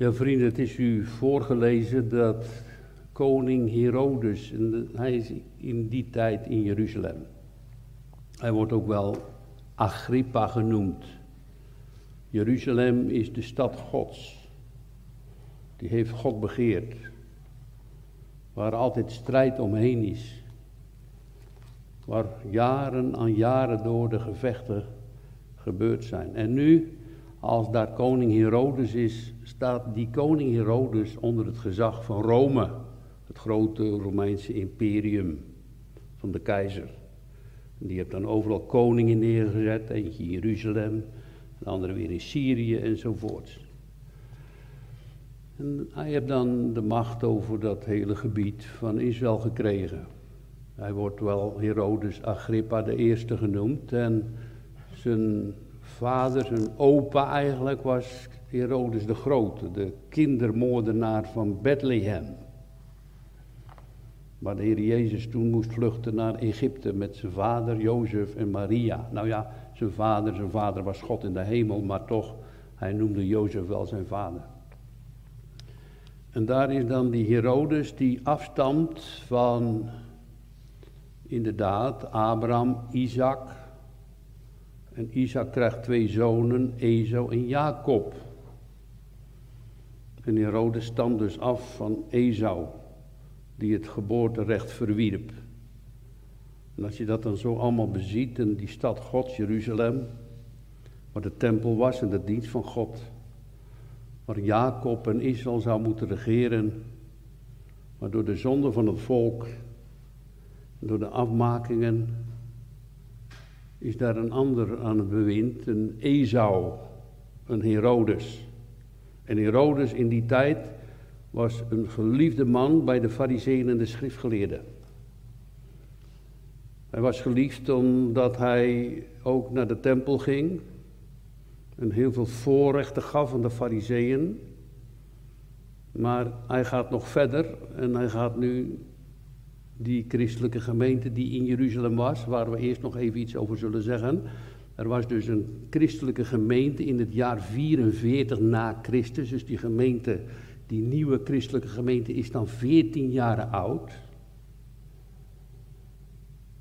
Ja, vrienden, het is u voorgelezen dat koning Herodes, hij is in die tijd in Jeruzalem. Hij wordt ook wel Agrippa genoemd. Jeruzalem is de stad Gods. Die heeft God begeerd. Waar altijd strijd omheen is. Waar jaren aan jaren door de gevechten gebeurd zijn. En nu, als daar koning Herodes is, staat die koning Herodes onder het gezag van Rome. Het grote Romeinse imperium van de keizer. Die heeft dan overal koningen neergezet. Eentje in Jeruzalem, de andere weer in Syrië enzovoort. En hij heeft dan de macht over dat hele gebied van Israël gekregen. Hij wordt wel Herodes Agrippa eerste genoemd. En zijn vader, zijn opa eigenlijk, was Herodes de Grote, de kindermoordenaar van Bethlehem. Waar de Heer Jezus toen moest vluchten naar Egypte met zijn vader Jozef en Maria. Nou ja, zijn vader, zijn vader was God in de hemel, maar toch, hij noemde Jozef wel zijn vader. En daar is dan die Herodes die afstamt van, inderdaad, Abraham, Isaac. En Isaac krijgt twee zonen, Ezo en Jacob. En Herodes stamt dus af van Esau die het geboorterecht verwierp. En als je dat dan zo allemaal beziet, en die stad God, Jeruzalem, waar de tempel was en de dienst van God, waar Jacob en Israël zou moeten regeren, maar door de zonde van het volk, door de afmakingen, is daar een ander aan het bewind, een Esau, een Herodes. En Herodes in die tijd was een geliefde man bij de fariseeën en de schriftgeleerden. Hij was geliefd omdat hij ook naar de tempel ging en heel veel voorrechten gaf aan de fariseeën. Maar hij gaat nog verder en hij gaat nu die christelijke gemeente die in Jeruzalem was, waar we eerst nog even iets over zullen zeggen. Er was dus een christelijke gemeente in het jaar 44 na Christus, dus die gemeente die nieuwe christelijke gemeente is dan 14 jaar oud.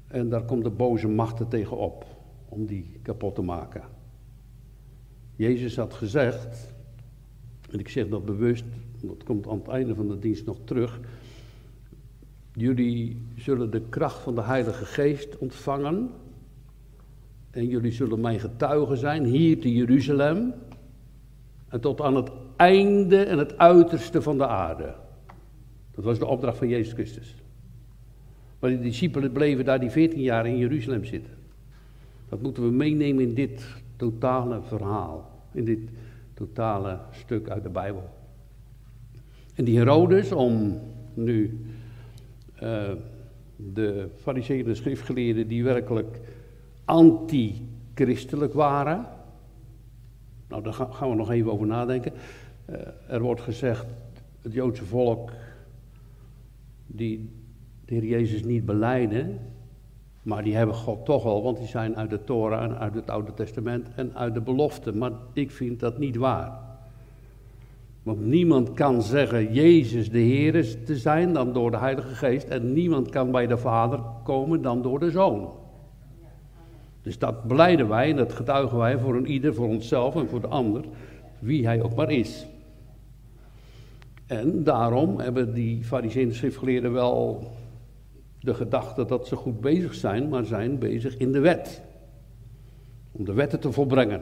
En daar komt de boze machten tegen op om die kapot te maken. Jezus had gezegd, en ik zeg dat bewust, dat komt aan het einde van de dienst nog terug. Jullie zullen de kracht van de Heilige Geest ontvangen. En jullie zullen mijn getuigen zijn hier te Jeruzalem. En tot aan het einde en het uiterste van de aarde. Dat was de opdracht van Jezus Christus. Maar die discipelen bleven daar die 14 jaar in Jeruzalem zitten. Dat moeten we meenemen in dit totale verhaal. In dit totale stuk uit de Bijbel. En die Herodes, om nu uh, de fariseeën en schriftgeleerden die werkelijk anti-christelijk waren. Nou, daar gaan we nog even over nadenken. Uh, er wordt gezegd, het Joodse volk, die de Heer Jezus niet beleiden, maar die hebben God toch al, want die zijn uit de Torah en uit het Oude Testament en uit de belofte. Maar ik vind dat niet waar. Want niemand kan zeggen Jezus de Heer te zijn dan door de Heilige Geest. En niemand kan bij de Vader komen dan door de Zoon. Dus dat beleiden wij en dat getuigen wij voor een ieder, voor onszelf en voor de ander, wie hij ook maar is. En daarom hebben die fariseeën schriftgeleerden wel de gedachte dat ze goed bezig zijn, maar zijn bezig in de wet. Om de wetten te volbrengen.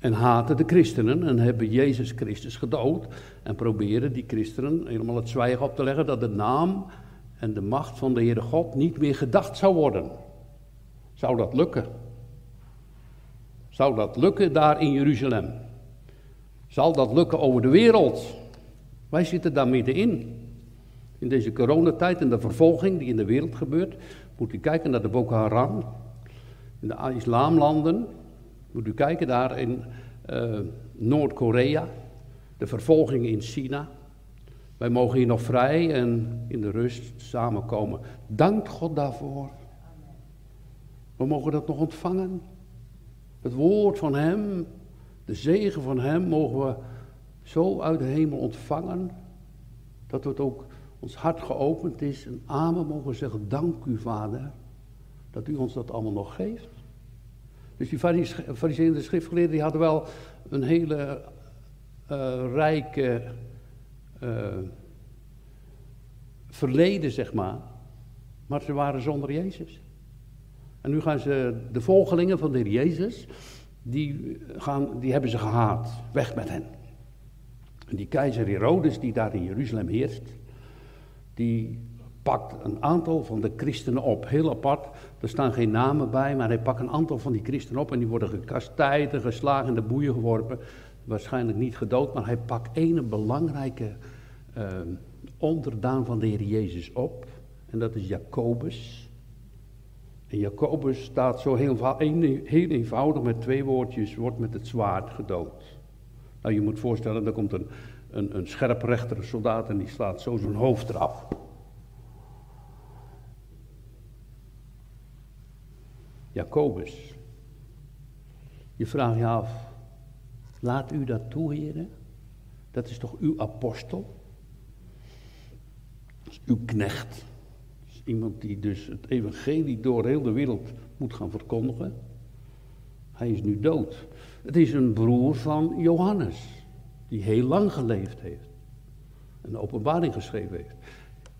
En haten de christenen en hebben Jezus Christus gedood. En proberen die christenen helemaal het zwijgen op te leggen dat de naam en de macht van de Heere God niet meer gedacht zou worden. Zou dat lukken? Zou dat lukken daar in Jeruzalem? Zal dat lukken over de wereld? Wij zitten daar middenin. In deze coronatijd en de vervolging die in de wereld gebeurt, moet u kijken naar de Boko Haram, in de islamlanden, moet u kijken daar in uh, Noord-Korea, de vervolging in China. Wij mogen hier nog vrij en in de rust samenkomen. Dank God daarvoor. We mogen dat nog ontvangen. Het woord van Hem, de zegen van Hem mogen we zo uit de hemel ontvangen, dat het ook ons hart geopend is en amen mogen zeggen, dank u vader, dat u ons dat allemaal nog geeft. Dus die fariseeën en de schriftgeleerden die hadden wel een hele uh, rijke uh, verleden, zeg maar. Maar ze waren zonder Jezus. En nu gaan ze, de volgelingen van de heer Jezus, die, gaan, die hebben ze gehaat. Weg met hen. En die keizer Herodes, die daar in Jeruzalem heerst, die pakt een aantal van de christenen op. Heel apart, er staan geen namen bij, maar hij pakt een aantal van die christenen op en die worden gekastijd en geslagen in de boeien geworpen. Waarschijnlijk niet gedood, maar hij pakt een belangrijke uh, onderdaan van de Heer Jezus op. En dat is Jacobus. En Jacobus staat zo heel, heel eenvoudig met twee woordjes, wordt met het zwaard gedood. Nou, je moet voorstellen, er komt een, een, een scherprechtere soldaat en die slaat zo zijn hoofd eraf. Jacobus. Je vraagt je af, laat u dat toe, heren? Dat is toch uw apostel? Dat is uw knecht. is iemand die dus het evangelie door heel de wereld moet gaan verkondigen. Hij is nu dood. Het is een broer van Johannes, die heel lang geleefd heeft. Een openbaring geschreven heeft.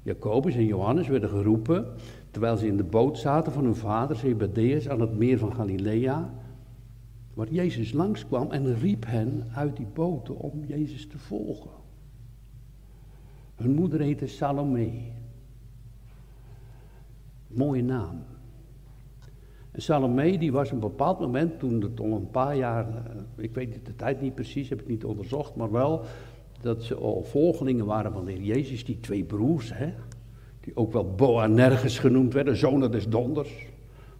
Jacobus en Johannes werden geroepen terwijl ze in de boot zaten van hun vader Zebedeus aan het meer van Galilea. Waar Jezus langskwam en riep hen uit die boten om Jezus te volgen. Hun moeder heette Salome. Mooie naam. En Salome die was op een bepaald moment, toen het al een paar jaar, eh, ik weet de tijd niet precies, heb ik niet onderzocht, maar wel dat ze al volgelingen waren van de Heer Jezus, die twee broers, hè, die ook wel Boanerges genoemd werden, zonen des donders.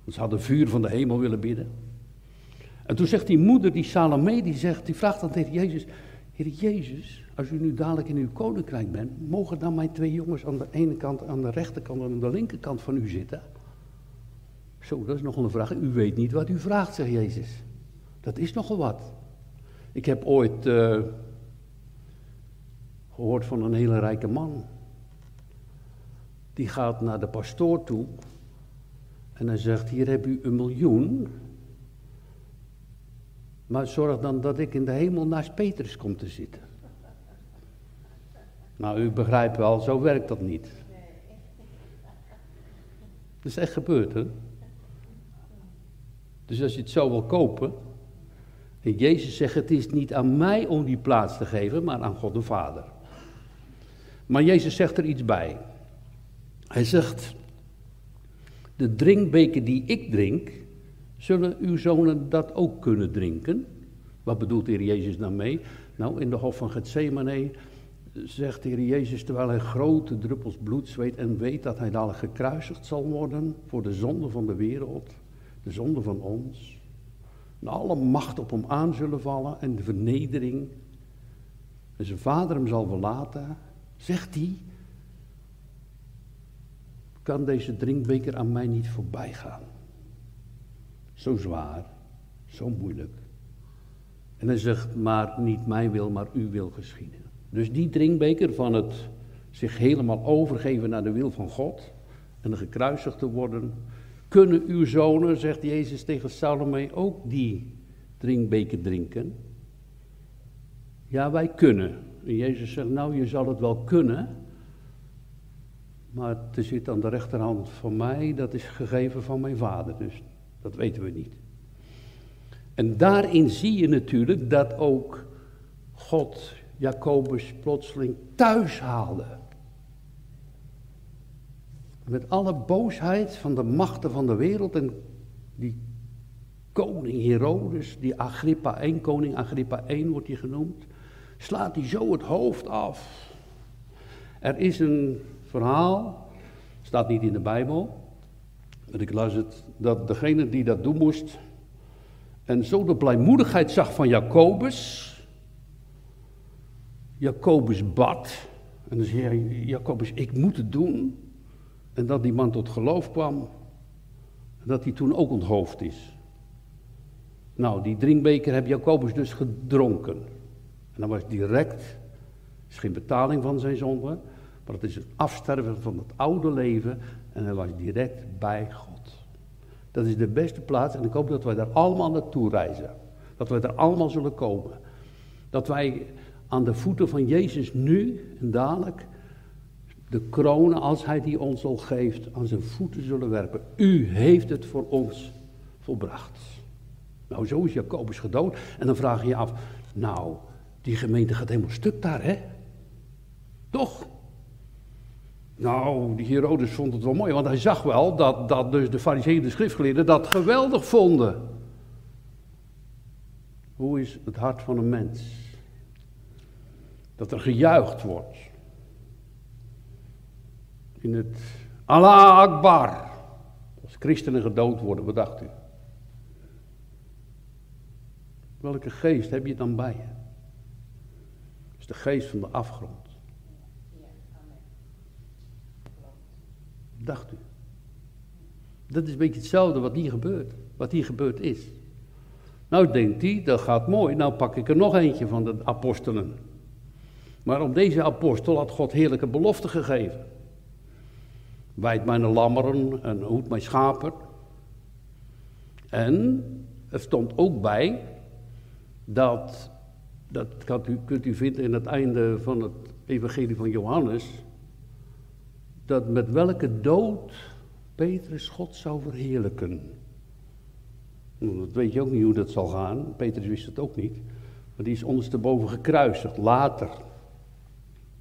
Want ze hadden vuur van de hemel willen bidden. En toen zegt die moeder, die Salome, die, zegt, die vraagt dan tegen Jezus, Heer Jezus, als u nu dadelijk in uw koninkrijk bent, mogen dan mijn twee jongens aan de ene kant, aan de rechterkant en aan de linkerkant van u zitten? Zo, dat is nogal een vraag. U weet niet wat u vraagt, zegt Jezus. Dat is nogal wat. Ik heb ooit uh, gehoord van een hele rijke man. Die gaat naar de pastoor toe en hij zegt: Hier heb u een miljoen. Maar zorg dan dat ik in de hemel naast Petrus kom te zitten. Nou, u begrijpt wel, zo werkt dat niet. Dat is echt gebeurd, hè? Dus als je het zo wil kopen, en Jezus zegt: Het is niet aan mij om die plaats te geven, maar aan God de Vader. Maar Jezus zegt er iets bij. Hij zegt: De drinkbeker die ik drink, zullen uw zonen dat ook kunnen drinken? Wat bedoelt de Heer Jezus daarmee? Nou, in de hof van Gethsemane zegt de Heer Jezus, terwijl hij grote druppels bloed zweet en weet dat hij dadelijk gekruisigd zal worden voor de zonde van de wereld, de zonde van ons. En alle macht op hem aan zullen vallen en de vernedering. En zijn vader hem zal verlaten, zegt hij, kan deze drinkbeker aan mij niet voorbij gaan. Zo zwaar, zo moeilijk. En hij zegt, maar niet mijn wil, maar uw wil geschieden. Dus die drinkbeker van het zich helemaal overgeven naar de wil van God en gekruisigd te worden, kunnen uw zonen, zegt Jezus tegen Salome, ook die drinkbeker drinken? Ja, wij kunnen. En Jezus zegt, nou, je zal het wel kunnen, maar het zit aan de rechterhand van mij, dat is gegeven van mijn vader, dus dat weten we niet. En daarin zie je natuurlijk dat ook God Jacobus plotseling thuis haalde. Met alle boosheid van de machten van de wereld en die koning Herodes, die Agrippa 1, koning Agrippa 1 wordt hij genoemd, slaat hij zo het hoofd af. Er is een verhaal, staat niet in de Bijbel, maar ik las het, dat degene die dat doen moest, en zo de blijmoedigheid zag van Jacobus, Jacobus bad, en dan zei hij, Jacobus, ik moet het doen, en dat die man tot geloof kwam, dat hij toen ook onthoofd is. Nou, die drinkbeker heb Jacobus dus gedronken. En dat was direct, is geen betaling van zijn zonde, maar het is het afsterven van het oude leven en hij was direct bij God. Dat is de beste plaats en ik hoop dat wij daar allemaal naartoe reizen. Dat wij daar allemaal zullen komen. Dat wij aan de voeten van Jezus nu en dadelijk de kronen, als hij die ons al geeft, aan zijn voeten zullen werpen. U heeft het voor ons volbracht. Nou, zo is Jacobus gedood. En dan vraag je je af, nou, die gemeente gaat helemaal stuk daar, hè? Toch? Nou, die Herodes vond het wel mooi, want hij zag wel dat, dat dus de fariseeën, de schriftgeleerden, dat geweldig vonden. Hoe is het hart van een mens? Dat er gejuicht wordt. In het Allah Akbar. Als christenen gedood worden, wat dacht u? Welke geest heb je dan bij je? De geest van de afgrond. Dacht u? Dat is een beetje hetzelfde wat hier gebeurt. Wat hier gebeurd is. Nou denkt hij, dat gaat mooi. Nou pak ik er nog eentje van de apostelen. Maar op deze apostel had God heerlijke beloften gegeven. Wijd mijn lammeren en hoed mijn schapen. En er stond ook bij dat, dat kunt u vinden in het einde van het evangelie van Johannes, dat met welke dood Petrus God zou verheerlijken. Nou, dat weet je ook niet hoe dat zal gaan. Petrus wist het ook niet. Maar die is ondersteboven gekruisigd, later.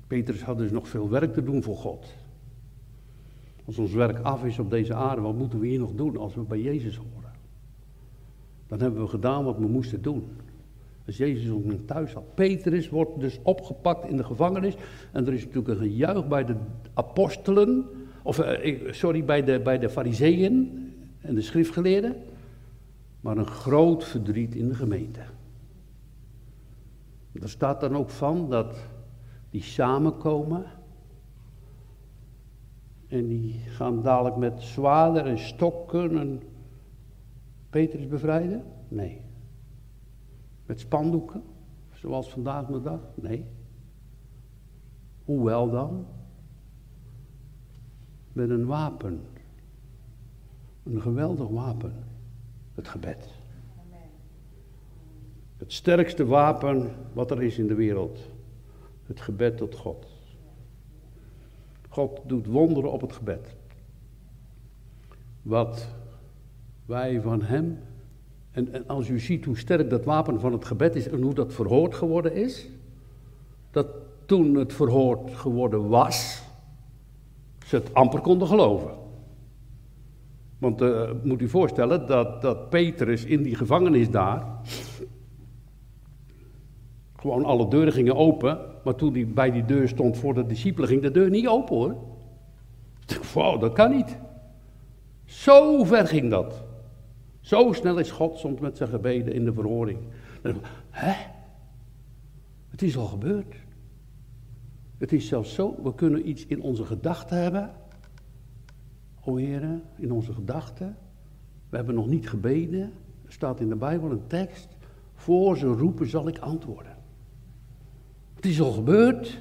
Petrus had dus nog veel werk te doen voor God. Als ons werk af is op deze aarde, wat moeten we hier nog doen als we bij Jezus horen? Dan hebben we gedaan wat we moesten doen. Als Jezus ons thuis had. Petrus wordt dus opgepakt in de gevangenis. En er is natuurlijk een gejuich bij de apostelen. Of, eh, sorry, bij de, bij de fariseeën en de schriftgeleerden. Maar een groot verdriet in de gemeente. Er staat dan ook van dat die samenkomen. En die gaan dadelijk met zwaarden en stokken en Petrus bevrijden? Nee. Met spandoeken, zoals vandaag de dag? Nee. Hoewel dan? Met een wapen. Een geweldig wapen. Het gebed. Het sterkste wapen wat er is in de wereld. Het gebed tot God. God doet wonderen op het gebed. Wat wij van Hem en, als u ziet hoe sterk dat wapen van het gebed is en hoe dat verhoord geworden is, dat toen het verhoord geworden was, ze het amper konden geloven. Want uh, moet u voorstellen dat, dat Petrus in die gevangenis daar, gewoon alle deuren gingen open, maar toen hij bij die deur stond voor de discipelen, ging de deur niet open hoor. Wow, dat kan niet. Zo ver ging dat. Zo snel is God soms met zijn gebeden in de verhoring. Hè? Het is al gebeurd. Het is zelfs zo, we kunnen iets in onze gedachten hebben. O heren, in onze gedachten. We hebben nog niet gebeden. Er staat in de Bijbel een tekst. Voor ze roepen zal ik antwoorden. Het is al gebeurd.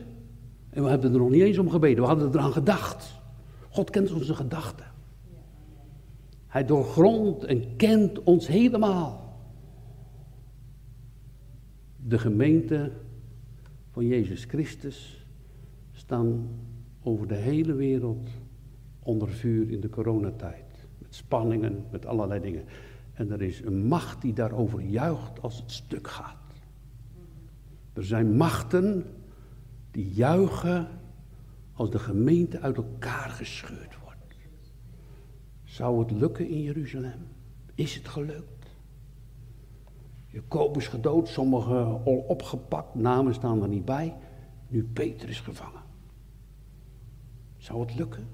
En we hebben er nog niet eens om gebeden. We hadden eraan gedacht. God kent onze gedachten. Hij doorgrondt en kent ons helemaal. De gemeente van Jezus Christus staan over de hele wereld onder vuur in de coronatijd. Met spanningen, met allerlei dingen. En er is een macht die daarover juicht als het stuk gaat. Er zijn machten die juichen als de gemeente uit elkaar gescheurd wordt. Zou het lukken in Jeruzalem? Is het gelukt? Jacobus gedood, sommigen al opgepakt, namen staan er niet bij. Nu Peter is gevangen. Zou het lukken?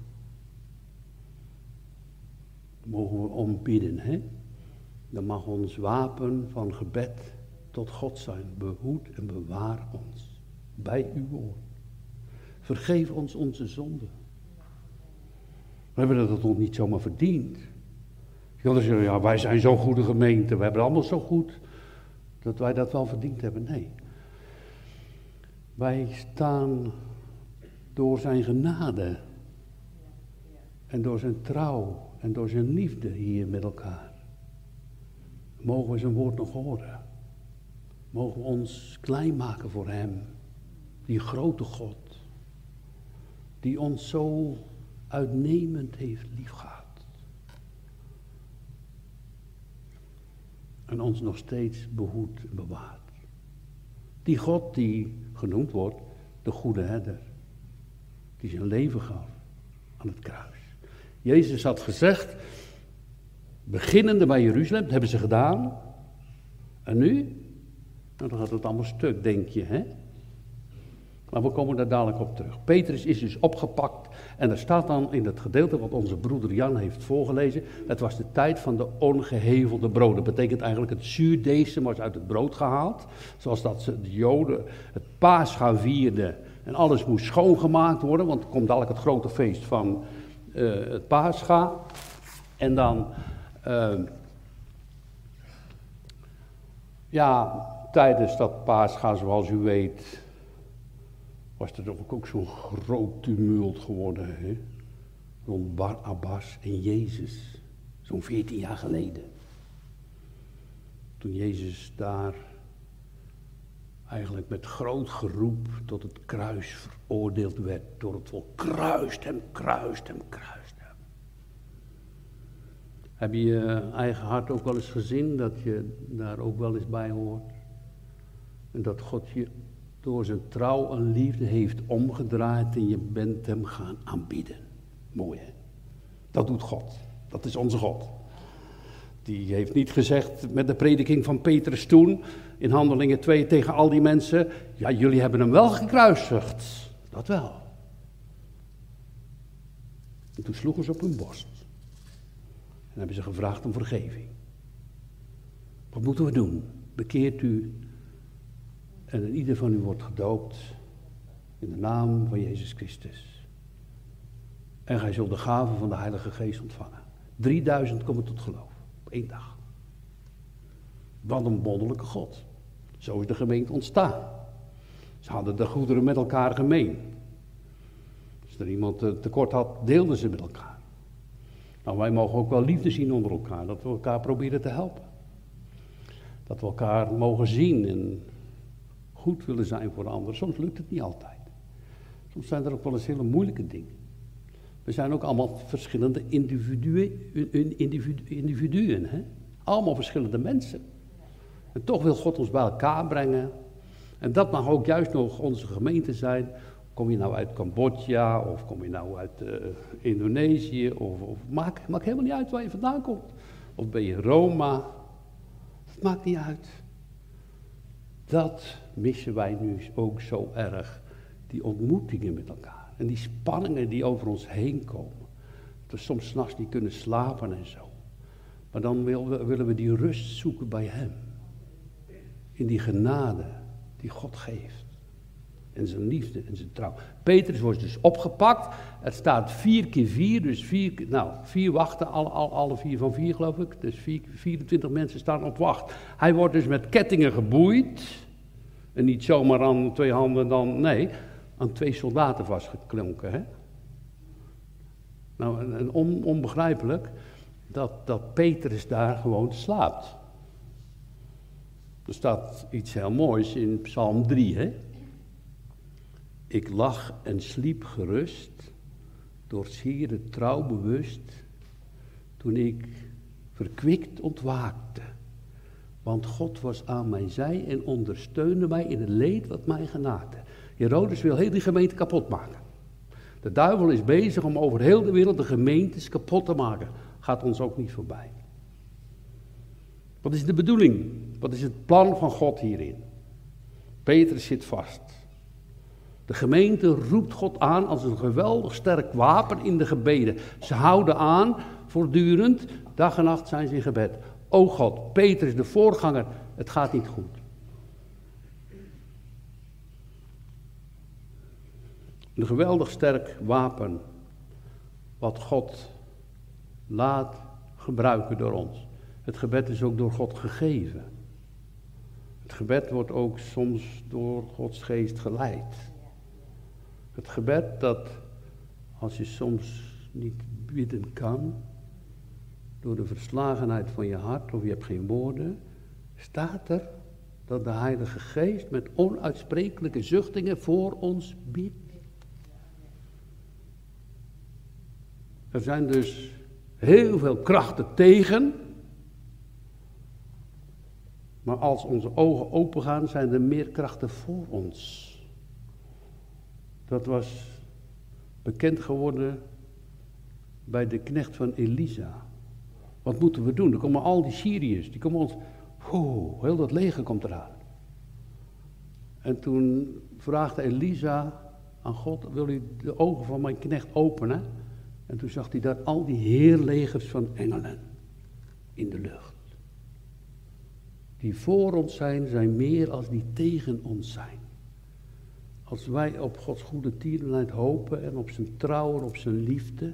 mogen we ombidden, hè? Dan mag ons wapen van gebed tot God zijn. Behoed en bewaar ons bij uw woord. Vergeef ons onze zonden. We hebben dat nog niet zomaar verdiend. Je kan zeggen, ja, wij zijn zo'n goede gemeente, we hebben allemaal zo goed dat wij dat wel verdiend hebben. Nee. Wij staan door zijn genade en door zijn trouw en door zijn liefde hier met elkaar. Mogen we zijn woord nog horen? Mogen we ons klein maken voor hem, die grote God, die ons zo uitnemend heeft liefgehad. En ons nog steeds behoedt en bewaart. Die God die genoemd wordt de goede herder. Die zijn leven gaf aan het kruis. Jezus had gezegd, beginnende bij Jeruzalem, dat hebben ze gedaan. En nu? Nou, dan gaat het allemaal stuk, denk je, hè? Maar we komen daar dadelijk op terug. Petrus is dus opgepakt en er staat dan in het gedeelte wat onze broeder Jan heeft voorgelezen. Het was de tijd van de ongehevelde broden. Dat betekent eigenlijk het zuurdeesem was uit het brood gehaald. Zoals dat ze de joden het paascha vierden en alles moest schoongemaakt worden. Want er komt dadelijk het grote feest van uh, het paascha. En dan, uh, ja, tijdens dat paascha zoals u weet was er ook, ook zo'n groot tumult geworden. Hè? Rond Bar Abbas en Jezus. Zo'n veertien jaar geleden. Toen Jezus daar eigenlijk met groot geroep tot het kruis veroordeeld werd door het volk. Kruist hem, kruist hem, kruist hem. Heb je je eigen hart ook wel eens gezien dat je daar ook wel eens bij hoort? En dat God je door zijn trouw en liefde heeft omgedraaid en je bent hem gaan aanbieden. Mooi hè? Dat doet God. Dat is onze God. Die heeft niet gezegd met de prediking van Petrus toen, in Handelingen 2 tegen al die mensen, ja jullie hebben hem wel gekruisigd. Dat wel. En toen sloegen ze op hun borst. En hebben ze gevraagd om vergeving. Wat moeten we doen? Bekeert u en ieder van u wordt gedoopt in de naam van Jezus Christus. En gij zult de gave van de Heilige Geest ontvangen. 3000 komen tot geloof op één dag. Wat een wonderlijke God. Zo is de gemeente ontstaan. Ze hadden de goederen met elkaar gemeen. Als er iemand tekort had, deelden ze met elkaar. Nou, wij mogen ook wel liefde zien onder elkaar, dat we elkaar proberen te helpen. Dat we elkaar mogen zien en goed willen zijn voor anderen. Soms lukt het niet altijd. Soms zijn er ook wel eens hele moeilijke dingen. We zijn ook allemaal verschillende individuen, individuen hè? allemaal verschillende mensen. En toch wil God ons bij elkaar brengen. En dat mag ook juist nog onze gemeente zijn. Kom je nou uit Cambodja of kom je nou uit uh, Indonesië? Of, maakt helemaal niet uit waar je vandaan komt. Of ben je Roma? Het maakt niet uit. Dat missen wij nu ook zo erg. Die ontmoetingen met elkaar. En die spanningen die over ons heen komen. Dat we soms s'nachts niet kunnen slapen en zo. Maar dan willen we die rust zoeken bij Hem. In die genade die God geeft. En zijn liefde en zijn trouw. Petrus wordt dus opgepakt. Het staat vier keer vier, dus vier, nou, vier wachten, alle, alle, vier van vier geloof ik. Dus vier, 24 mensen staan op wacht. Hij wordt dus met kettingen geboeid. En niet zomaar aan twee handen dan, nee, aan twee soldaten vastgeklonken. Hè? Nou, en, on, onbegrijpelijk dat, dat Petrus daar gewoon slaapt. Er staat iets heel moois in Psalm 3, hè? Ik lag en sliep gerust, door zeer trouw bewust, toen ik verkwikt ontwaakte. Want God was aan mijn zij en ondersteunde mij in het leed wat mij genaakte. Herodes wil heel die gemeente kapot maken. De duivel is bezig om over heel de wereld de gemeentes kapot te maken. Gaat ons ook niet voorbij. Wat is de bedoeling? Wat is het plan van God hierin? Petrus zit vast. De gemeente roept God aan als een geweldig sterk wapen in de gebeden. Ze houden aan voortdurend, dag en nacht zijn ze in gebed. O God, Petrus, de voorganger, het gaat niet goed. Een geweldig sterk wapen wat God laat gebruiken door ons. Het gebed is ook door God gegeven. Het gebed wordt ook soms door Gods geest geleid. Het gebed dat, als je soms niet bidden kan, door de verslagenheid van je hart of je hebt geen woorden, staat er dat de Heilige Geest met onuitsprekelijke zuchtingen voor ons biedt. Er zijn dus heel veel krachten tegen. Maar als onze ogen open gaan, zijn er meer krachten voor ons. Dat was bekend geworden bij de knecht van Elisa. Wat moeten we doen? Er komen al die Syriërs, die komen ons. Oh, heel dat leger komt eraan. En toen vraagde Elisa aan God: Wil u de ogen van mijn knecht openen? En toen zag hij daar al die heerlegers van engelen in de lucht. Die voor ons zijn, zijn meer als die tegen ons zijn. Als wij op Gods goede tierenheid hopen en op zijn trouw en op zijn liefde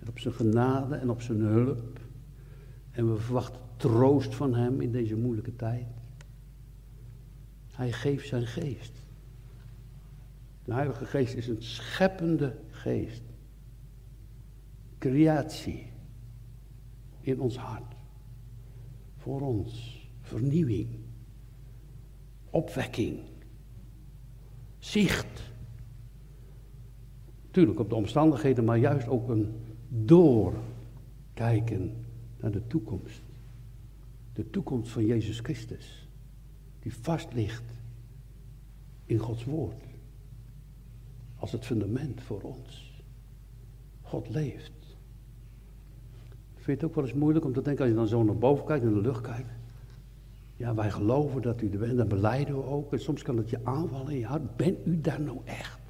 en op zijn genade en op zijn hulp. En we verwachten troost van hem in deze moeilijke tijd. Hij geeft zijn geest. De Heilige Geest is een scheppende geest creatie in ons hart. Voor ons. Vernieuwing. Opwekking. Zicht. Tuurlijk op de omstandigheden, maar juist ook een doorkijken naar de toekomst. De toekomst van Jezus Christus. Die vast ligt in Gods woord. Als het fundament voor ons. God leeft. Vind je het ook wel eens moeilijk om te denken, als je dan zo naar boven kijkt, naar de lucht kijkt. Ja, wij geloven dat u er bent, dat beleiden we ook. En soms kan het je aanvallen in je hart. Ben u daar nou echt?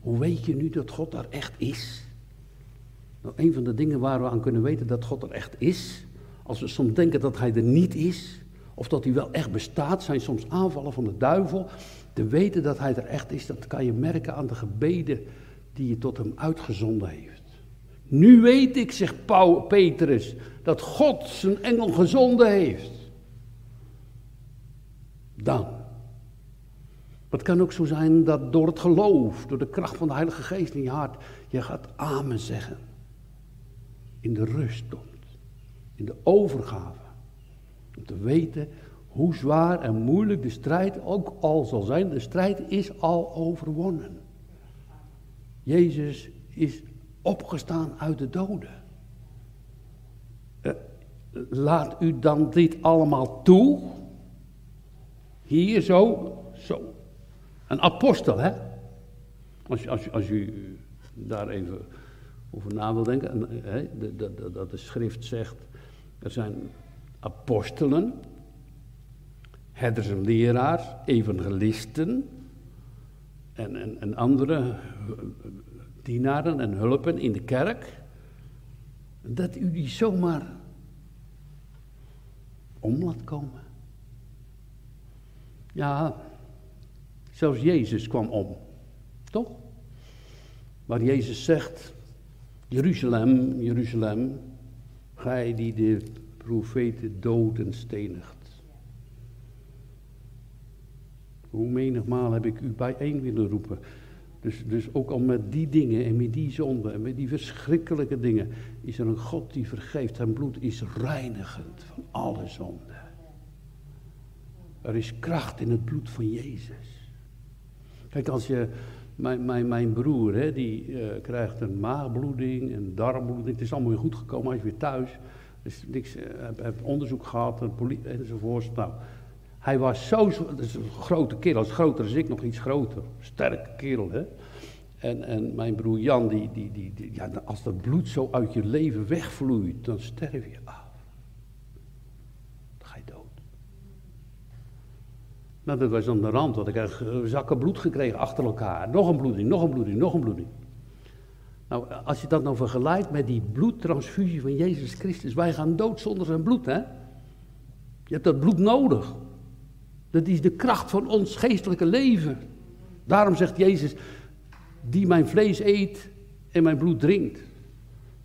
Hoe weet je nu dat God daar echt is? Nou, een van de dingen waar we aan kunnen weten dat God er echt is, als we soms denken dat Hij er niet is, of dat Hij wel echt bestaat, zijn soms aanvallen van de duivel. Te weten dat Hij er echt is, dat kan je merken aan de gebeden die je tot Hem uitgezonden heeft. Nu weet ik, zegt Paul, Petrus, dat God zijn engel gezonden heeft. Dan. Het kan ook zo zijn dat door het geloof, door de kracht van de Heilige Geest in je hart, je gaat amen zeggen. In de rust komt. In de overgave. Om te weten hoe zwaar en moeilijk de strijd ook al zal zijn. De strijd is al overwonnen. Jezus is opgestaan uit de doden. Uh, laat u dan dit allemaal toe? Hier zo, zo. Een apostel, hè? Als, als, als u daar even over na wil denken, hè, dat de schrift zegt, er zijn apostelen, herders en leraars, evangelisten en, en, en andere dienaren en hulpen in de kerk, dat u die zomaar om laat komen. Ja, zelfs Jezus kwam om, toch? Waar Jezus zegt, Jeruzalem, Jeruzalem, gij die de profeten dood en stenigt. Hoe menigmaal heb ik u bijeen willen roepen. Dus, dus ook al met die dingen en met die zonden en met die verschrikkelijke dingen is er een God die vergeeft. Zijn bloed is reinigend van alle zonden. Er is kracht in het bloed van Jezus. Kijk, als je, mijn, mijn, mijn broer, hè, die uh, krijgt een maagbloeding, een darmbloeding. Het is allemaal weer goed gekomen, hij is weer thuis. Dus niks, uh, heb, onderzoek gehad enzovoort. Nou, hij was zo, dat is een grote kerel, als groter als ik, nog iets groter. Sterke kerel, hè. En, en mijn broer Jan, die, die, die, ja, als dat bloed zo uit je leven wegvloeit, dan sterf je af. Dan ga je dood. Nou, dat was aan de rand, want ik heb zakken bloed gekregen achter elkaar. Nog een bloeding, nog een bloeding, nog een bloeding. Nou, als je dat nou vergelijkt met die bloedtransfusie van Jezus Christus, wij gaan dood zonder zijn bloed, hè? Je hebt dat bloed nodig. Dat is de kracht van ons geestelijke leven. Daarom zegt Jezus, die mijn vlees eet en mijn bloed drinkt.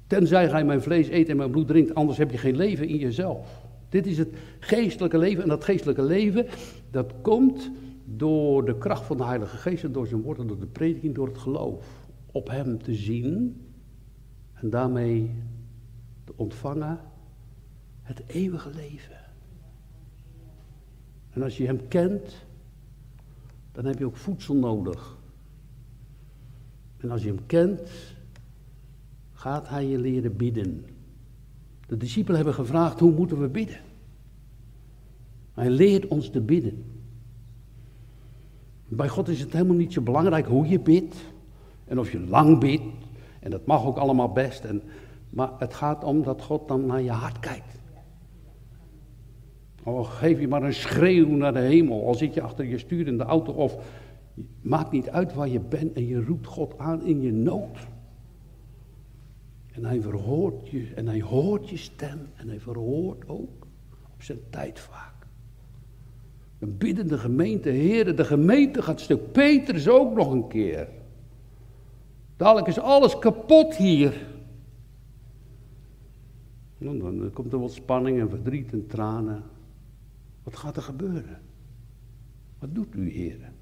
Tenzij gij mijn vlees eet en mijn bloed drinkt, anders heb je geen leven in jezelf. Dit is het geestelijke leven. En dat geestelijke leven, dat komt door de kracht van de Heilige Geest en door zijn woorden, door de prediking, door het geloof. Op hem te zien en daarmee te ontvangen het eeuwige leven. En als je hem kent, dan heb je ook voedsel nodig. En als je hem kent, gaat hij je leren bidden. De discipelen hebben gevraagd, hoe moeten we bidden? Hij leert ons te bidden. Bij God is het helemaal niet zo belangrijk hoe je bidt. En of je lang bidt. En dat mag ook allemaal best. En, maar het gaat om dat God dan naar je hart kijkt. Al geef je maar een schreeuw naar de hemel. Al zit je achter je stuur in de auto. Of maakt niet uit waar je bent. En je roept God aan in je nood. En hij verhoort je. En hij hoort je stem. En hij verhoort ook op zijn tijd vaak. Een biddende gemeente, heren, de gemeente gaat stuk. Petrus ook nog een keer. Dadelijk is alles kapot hier. Nou, dan komt er wat spanning en verdriet en tranen. Wat gaat er gebeuren? Wat doet u, heren?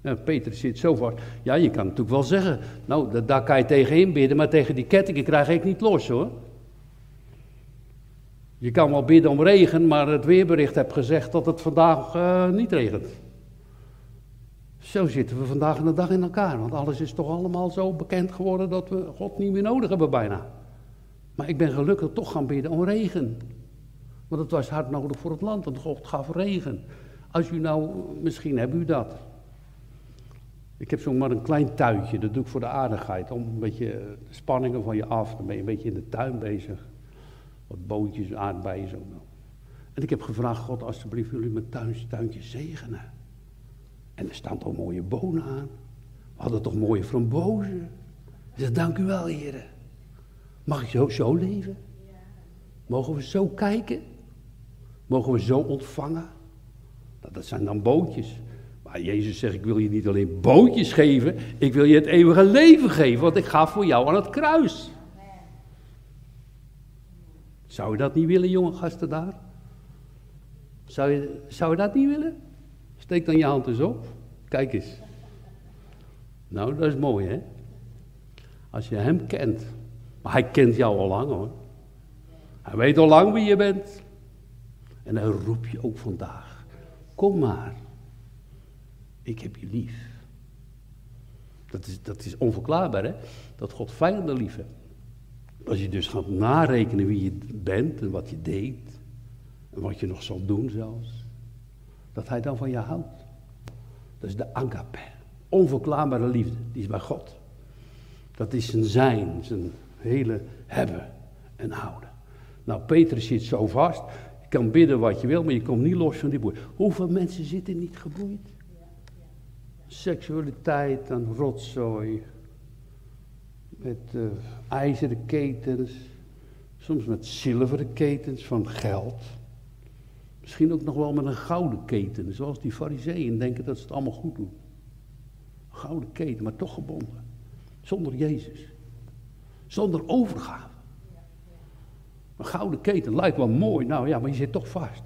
Nou, Petrus zit zo vast. Ja, je kan natuurlijk wel zeggen, nou, daar kan je tegen bidden, maar tegen die kettingen krijg ik niet los hoor. Je kan wel bidden om regen, maar het weerbericht heeft gezegd dat het vandaag uh, niet regent. Zo zitten we vandaag de dag in elkaar, want alles is toch allemaal zo bekend geworden dat we God niet meer nodig hebben bijna. Maar ik ben gelukkig toch gaan bidden om regen. Want het was hard nodig voor het land, want God gaf regen. Als u nou, misschien hebt u dat. Ik heb zomaar een klein tuintje, dat doe ik voor de aardigheid, om een beetje spanningen van je af. Dan ben je een beetje in de tuin bezig. Wat bootjes, aardbeien, zo. En ik heb gevraagd, God, alsjeblieft, jullie mijn tuintje zegenen. En er staan toch mooie bonen aan. We hadden toch mooie frambozen. Ik zeg, dank u wel, heren. Mag ik zo, zo leven? Mogen we zo kijken? Mogen we zo ontvangen? Nou, dat zijn dan bootjes. Maar Jezus zegt, ik wil je niet alleen bootjes geven, ik wil je het eeuwige leven geven, want ik ga voor jou aan het kruis. Zou je dat niet willen, jonge gasten daar? Zou je, zou je dat niet willen? Steek dan je hand eens op. Kijk eens. Nou, dat is mooi, hè? Als je hem kent. Maar hij kent jou al lang, hoor. Hij weet al lang wie je bent. En hij roept je ook vandaag. Kom maar. Ik heb je lief. Dat is, dat is onverklaarbaar, hè? Dat God vijanden lief heeft. Als je dus gaat narekenen wie je bent en wat je deed. En wat je nog zal doen zelfs. Dat hij dan van je houdt. Dat is de agape. Onverklaarbare liefde. Die is bij God. Dat is zijn zijn. Zijn hele hebben en houden. Nou, Petrus zit zo vast. Je kan bidden wat je wil, maar je komt niet los van die boei. Hoeveel mensen zitten niet geboeid? Seksualiteit en rotzooi. Met uh, ijzeren ketens. Soms met zilveren ketens van geld. Misschien ook nog wel met een gouden keten. Zoals die fariseeën denken dat ze het allemaal goed doen. Gouden keten, maar toch gebonden. Zonder Jezus. Zonder overgave. Een gouden keten lijkt wel mooi, nou ja, maar je zit toch vast.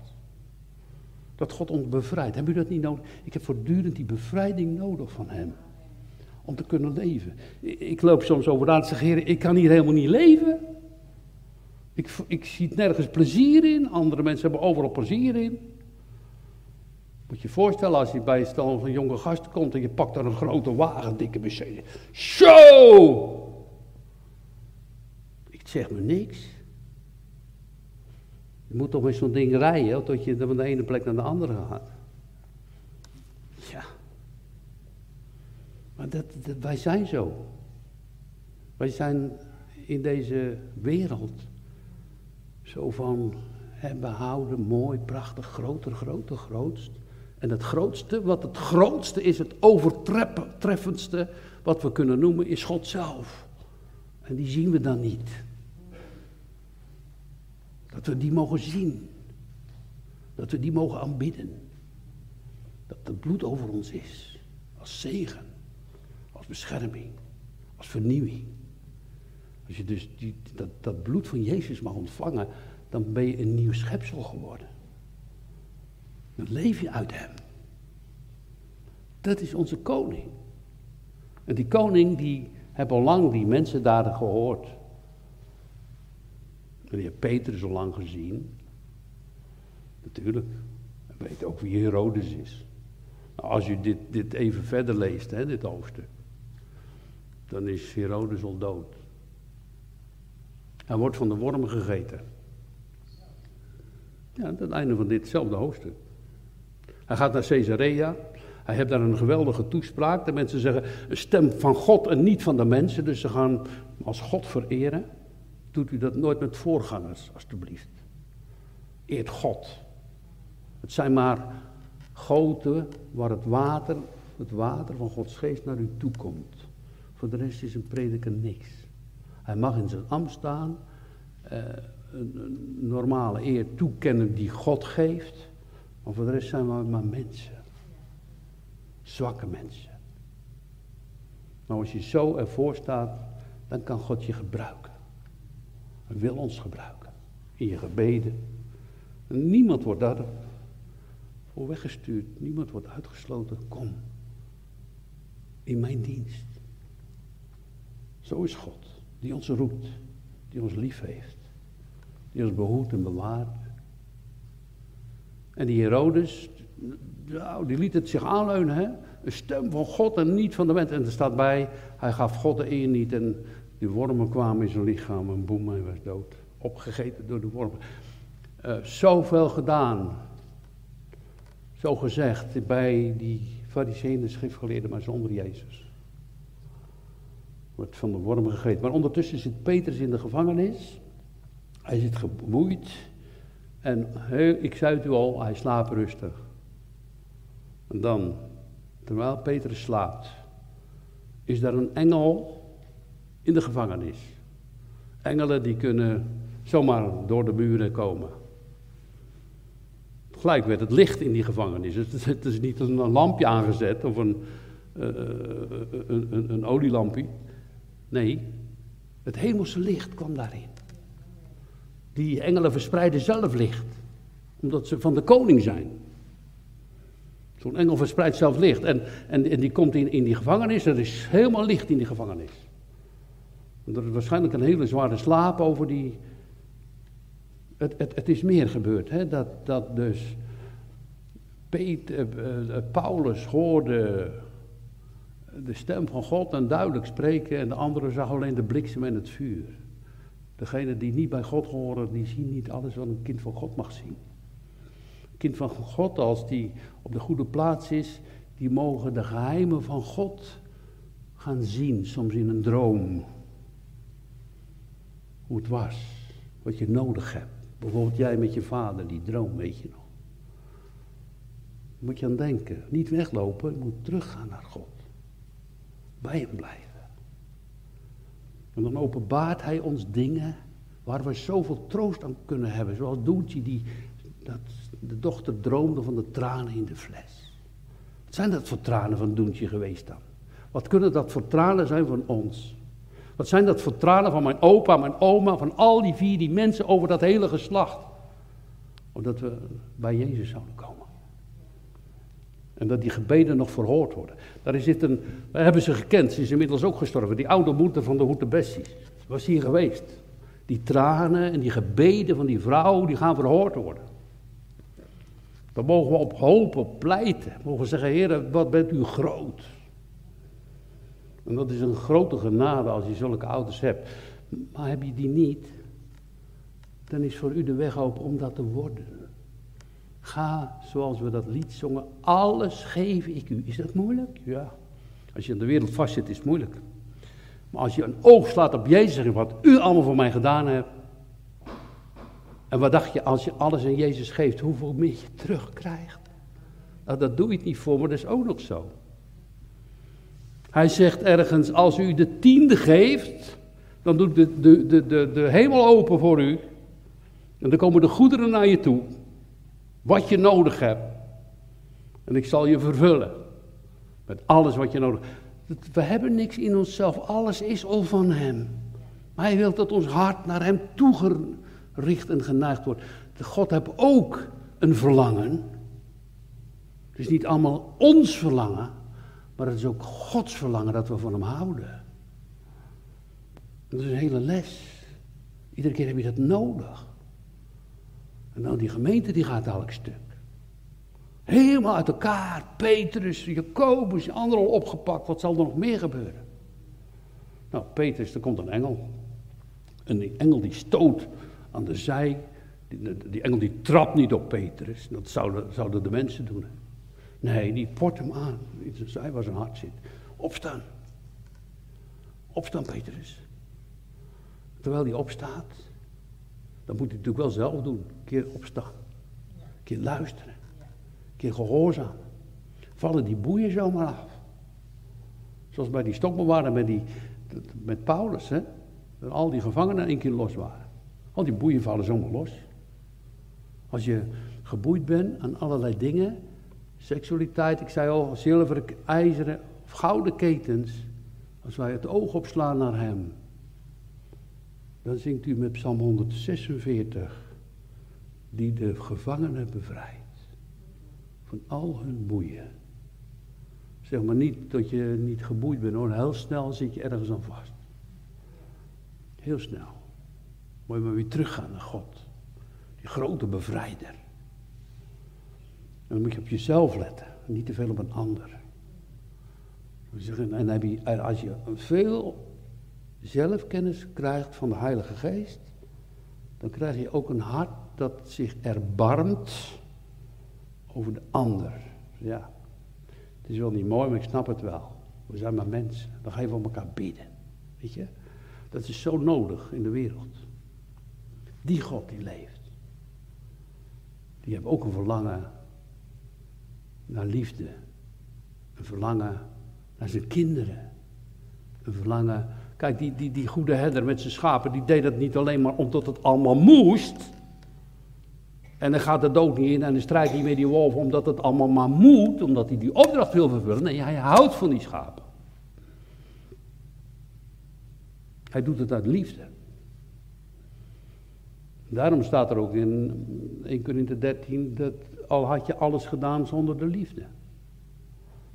Dat God ons bevrijdt. Hebben u dat niet nodig? Ik heb voortdurend die bevrijding nodig van Hem. Om te kunnen leven. Ik loop soms over aan te zeggen, ik kan hier helemaal niet leven. Ik, ik zie nergens plezier in. Andere mensen hebben overal plezier in. Moet je je voorstellen als je bij een stel van jonge gasten komt en je pakt daar een grote wagen, dikke Mercedes. Zo! Ik zeg me niks. Je moet toch met zo'n ding rijden, tot je van de ene plek naar de andere gaat. Ja. Maar dat, wij zijn zo. Wij zijn in deze wereld zo van hebben houden, mooi, prachtig, groter, groter, grootst. En het grootste, wat het grootste is, het overtreffendste wat we kunnen noemen, is God zelf. En die zien we dan niet. Dat we die mogen zien. Dat we die mogen aanbidden. Dat het bloed over ons is. Als zegen. Bescherming. Als vernieuwing. Als je dus die, dat, dat bloed van Jezus mag ontvangen, dan ben je een nieuw schepsel geworden. Dan leef je uit hem. Dat is onze koning. En die koning, die heeft al lang die mensen daar gehoord. En die heeft Peter zo lang gezien. Natuurlijk. Hij weet ook wie Herodes is. Nou, als u dit, dit even verder leest, hè, dit hoofdstuk. Dan is Herodes al dood. Hij wordt van de wormen gegeten. Ja, het einde van ditzelfde hoofdstuk. Hij gaat naar Caesarea. Hij heeft daar een geweldige toespraak. De mensen zeggen, een stem van God en niet van de mensen. Dus ze gaan als God vereren. Doet u dat nooit met voorgangers, alstublieft. Eert God. Het zijn maar goten waar het water, het water van Gods geest naar u toe komt. Voor de rest is een prediker niks. Hij mag in zijn ambt staan, uh, een, een, normale eer toekennen die God geeft. Maar voor de rest zijn we maar mensen. Zwakke mensen. Maar als je zo ervoor staat, dan kan God je gebruiken. Hij wil ons gebruiken. In je gebeden. En niemand wordt daar voor weggestuurd. Niemand wordt uitgesloten. Kom. In mijn dienst. Zo is God. Die ons roept. Die ons lief heeft. Die ons behoedt en bewaart. En die Herodes, nou, die liet het zich aanleunen, hè? Een stem van God en niet van de mens. En er staat bij, hij gaf God de eer niet en die wormen kwamen in zijn lichaam en boem, hij was dood. Opgegeten door de wormen. Uh, zoveel gedaan. Zo gezegd bij die fariseeën en schriftgeleerden, maar zonder Jezus. Wordt van de wormen gegeten. Maar ondertussen zit Petrus in de gevangenis. Hij zit geboeid. En ik zei het u al, hij slaapt rustig. En dan, terwijl Petrus slaapt, is daar een engel in de gevangenis. Engelen die kunnen zomaar door de muren komen. Gelijk werd het licht in die gevangenis. Het is niet een lampje aangezet of een, uh, een, een, een olielampje. Nee, het hemelse licht kwam daarin. Die engelen verspreiden zelf licht, omdat ze van de koning zijn. Zo'n engel verspreidt zelf licht. En, en, die komt in, in die gevangenis, er is helemaal licht in die gevangenis. En er is waarschijnlijk een hele zware slaap over die. Het, het, het is meer gebeurd, hè? Dat, dat dus Peter, uh, Paulus hoorde de stem van God en duidelijk spreken, en de andere zag alleen de bliksem en het vuur. Degene die niet bij God horen, die zien niet alles wat een kind van God mag zien. Een kind van God, als die op de goede plaats is, die mogen de geheimen van God gaan zien, soms in een droom. Hoe het was, wat je nodig hebt. Bijvoorbeeld jij met je vader, die droom, weet je nog. Daar moet je aan denken. Niet weglopen, je moet teruggaan naar God. Bij hem blijven. En dan openbaart hij ons dingen waar we zoveel troost aan kunnen hebben. Zoals Doentje die dat de dochter droomde van de tranen in de fles. Wat zijn dat voor tranen van Doentje geweest dan? Wat kunnen dat voor tranen zijn van ons? Wat zijn dat voor tranen van mijn opa, mijn oma, van al die vier die mensen over dat hele geslacht? Omdat we bij Jezus zouden komen. En dat die gebeden nog verhoord worden. Daar zit een, we hebben ze gekend, ze is inmiddels ook gestorven. Die oude moeder van de Hoete Bessie was hier geweest. Die tranen en die gebeden van die vrouw, die gaan verhoord worden. Daar mogen we op hopen, op pleiten. We zeggen, Heer, wat bent u groot. En dat is een grote genade als je zulke ouders hebt. Maar heb je die niet, dan is voor u de weg open om dat te worden. Ga, zoals we dat lied zongen, alles geef ik u. Is dat moeilijk? Ja. Als je in de wereld vastzit, is het moeilijk. Maar als je een oog slaat op Jezus en wat u allemaal voor mij gedaan hebt. En wat dacht je, als je alles aan Jezus geeft, hoeveel meer je terugkrijgt? Nou, dat doe ik niet voor, maar dat is ook nog zo. Hij zegt ergens, als u de tiende geeft, dan doet de, de, de, de, de hemel open voor u. En dan komen de goederen naar je toe. Wat je nodig hebt. En ik zal je vervullen. Met alles wat je nodig hebt. We hebben niks in onszelf. Alles is al van Hem. Maar Hij wil dat ons hart naar Hem toe richt en geneigd wordt. God heeft ook een verlangen. Het is niet allemaal ons verlangen, maar het is ook Gods verlangen dat we van Hem houden. Dat is een hele les. Iedere keer heb je dat nodig. En dan die gemeente die gaat elk stuk. Helemaal uit elkaar. Petrus, Jacobus, anderen al opgepakt. Wat zal er nog meer gebeuren? Nou, Petrus, er komt een engel. En die engel die stoot aan de zij. Die, die engel die trapt niet op Petrus. Dat zouden, zouden de mensen doen. Nee, die port hem aan. In zij waar zijn hart zit. Opstaan. Opstaan, Petrus. Terwijl hij opstaat, dan moet hij natuurlijk wel zelf doen. Een keer opstaan. Een keer luisteren. Een keer gehoorzaam. Vallen die boeien zomaar af. Zoals bij die stokbewaarder met, die, met Paulus. Hè? Dat al die gevangenen één keer los waren. Al die boeien vallen zomaar los. Als je geboeid bent aan allerlei dingen. Seksualiteit, ik zei al, zilveren, ijzeren of gouden ketens. Als wij het oog opslaan naar hem dan zingt u met Psalm 146, die de gevangenen bevrijdt van al hun boeien. Zeg maar niet dat je niet geboeid bent hoor, heel snel zit je ergens aan vast. Heel snel. Moet je maar weer teruggaan naar God, die grote bevrijder. Dan moet je op jezelf letten, niet te veel op een ander. En heb als je veel zelfkennis krijgt van de Heilige Geest, dan krijg je ook een hart dat zich erbarmt over de ander. Ja, het is wel niet mooi, maar ik snap het wel. We zijn maar mensen. Dan ga je voor elkaar bidden. Weet je? Dat is zo nodig in de wereld. Die God die leeft. Die heeft ook een verlangen naar liefde. Een verlangen naar zijn kinderen. Een verlangen Kijk, die, die, die goede herder met zijn schapen, die deed dat niet alleen maar omdat het allemaal moest. En dan gaat de dood niet in en dan strijkt hij met die wolf omdat het allemaal maar moet, omdat hij die opdracht wil vervullen. Nee, hij houdt van die schapen. Hij doet het uit liefde. Daarom staat er ook in 1 Corinthië 13 dat al had je alles gedaan zonder de liefde.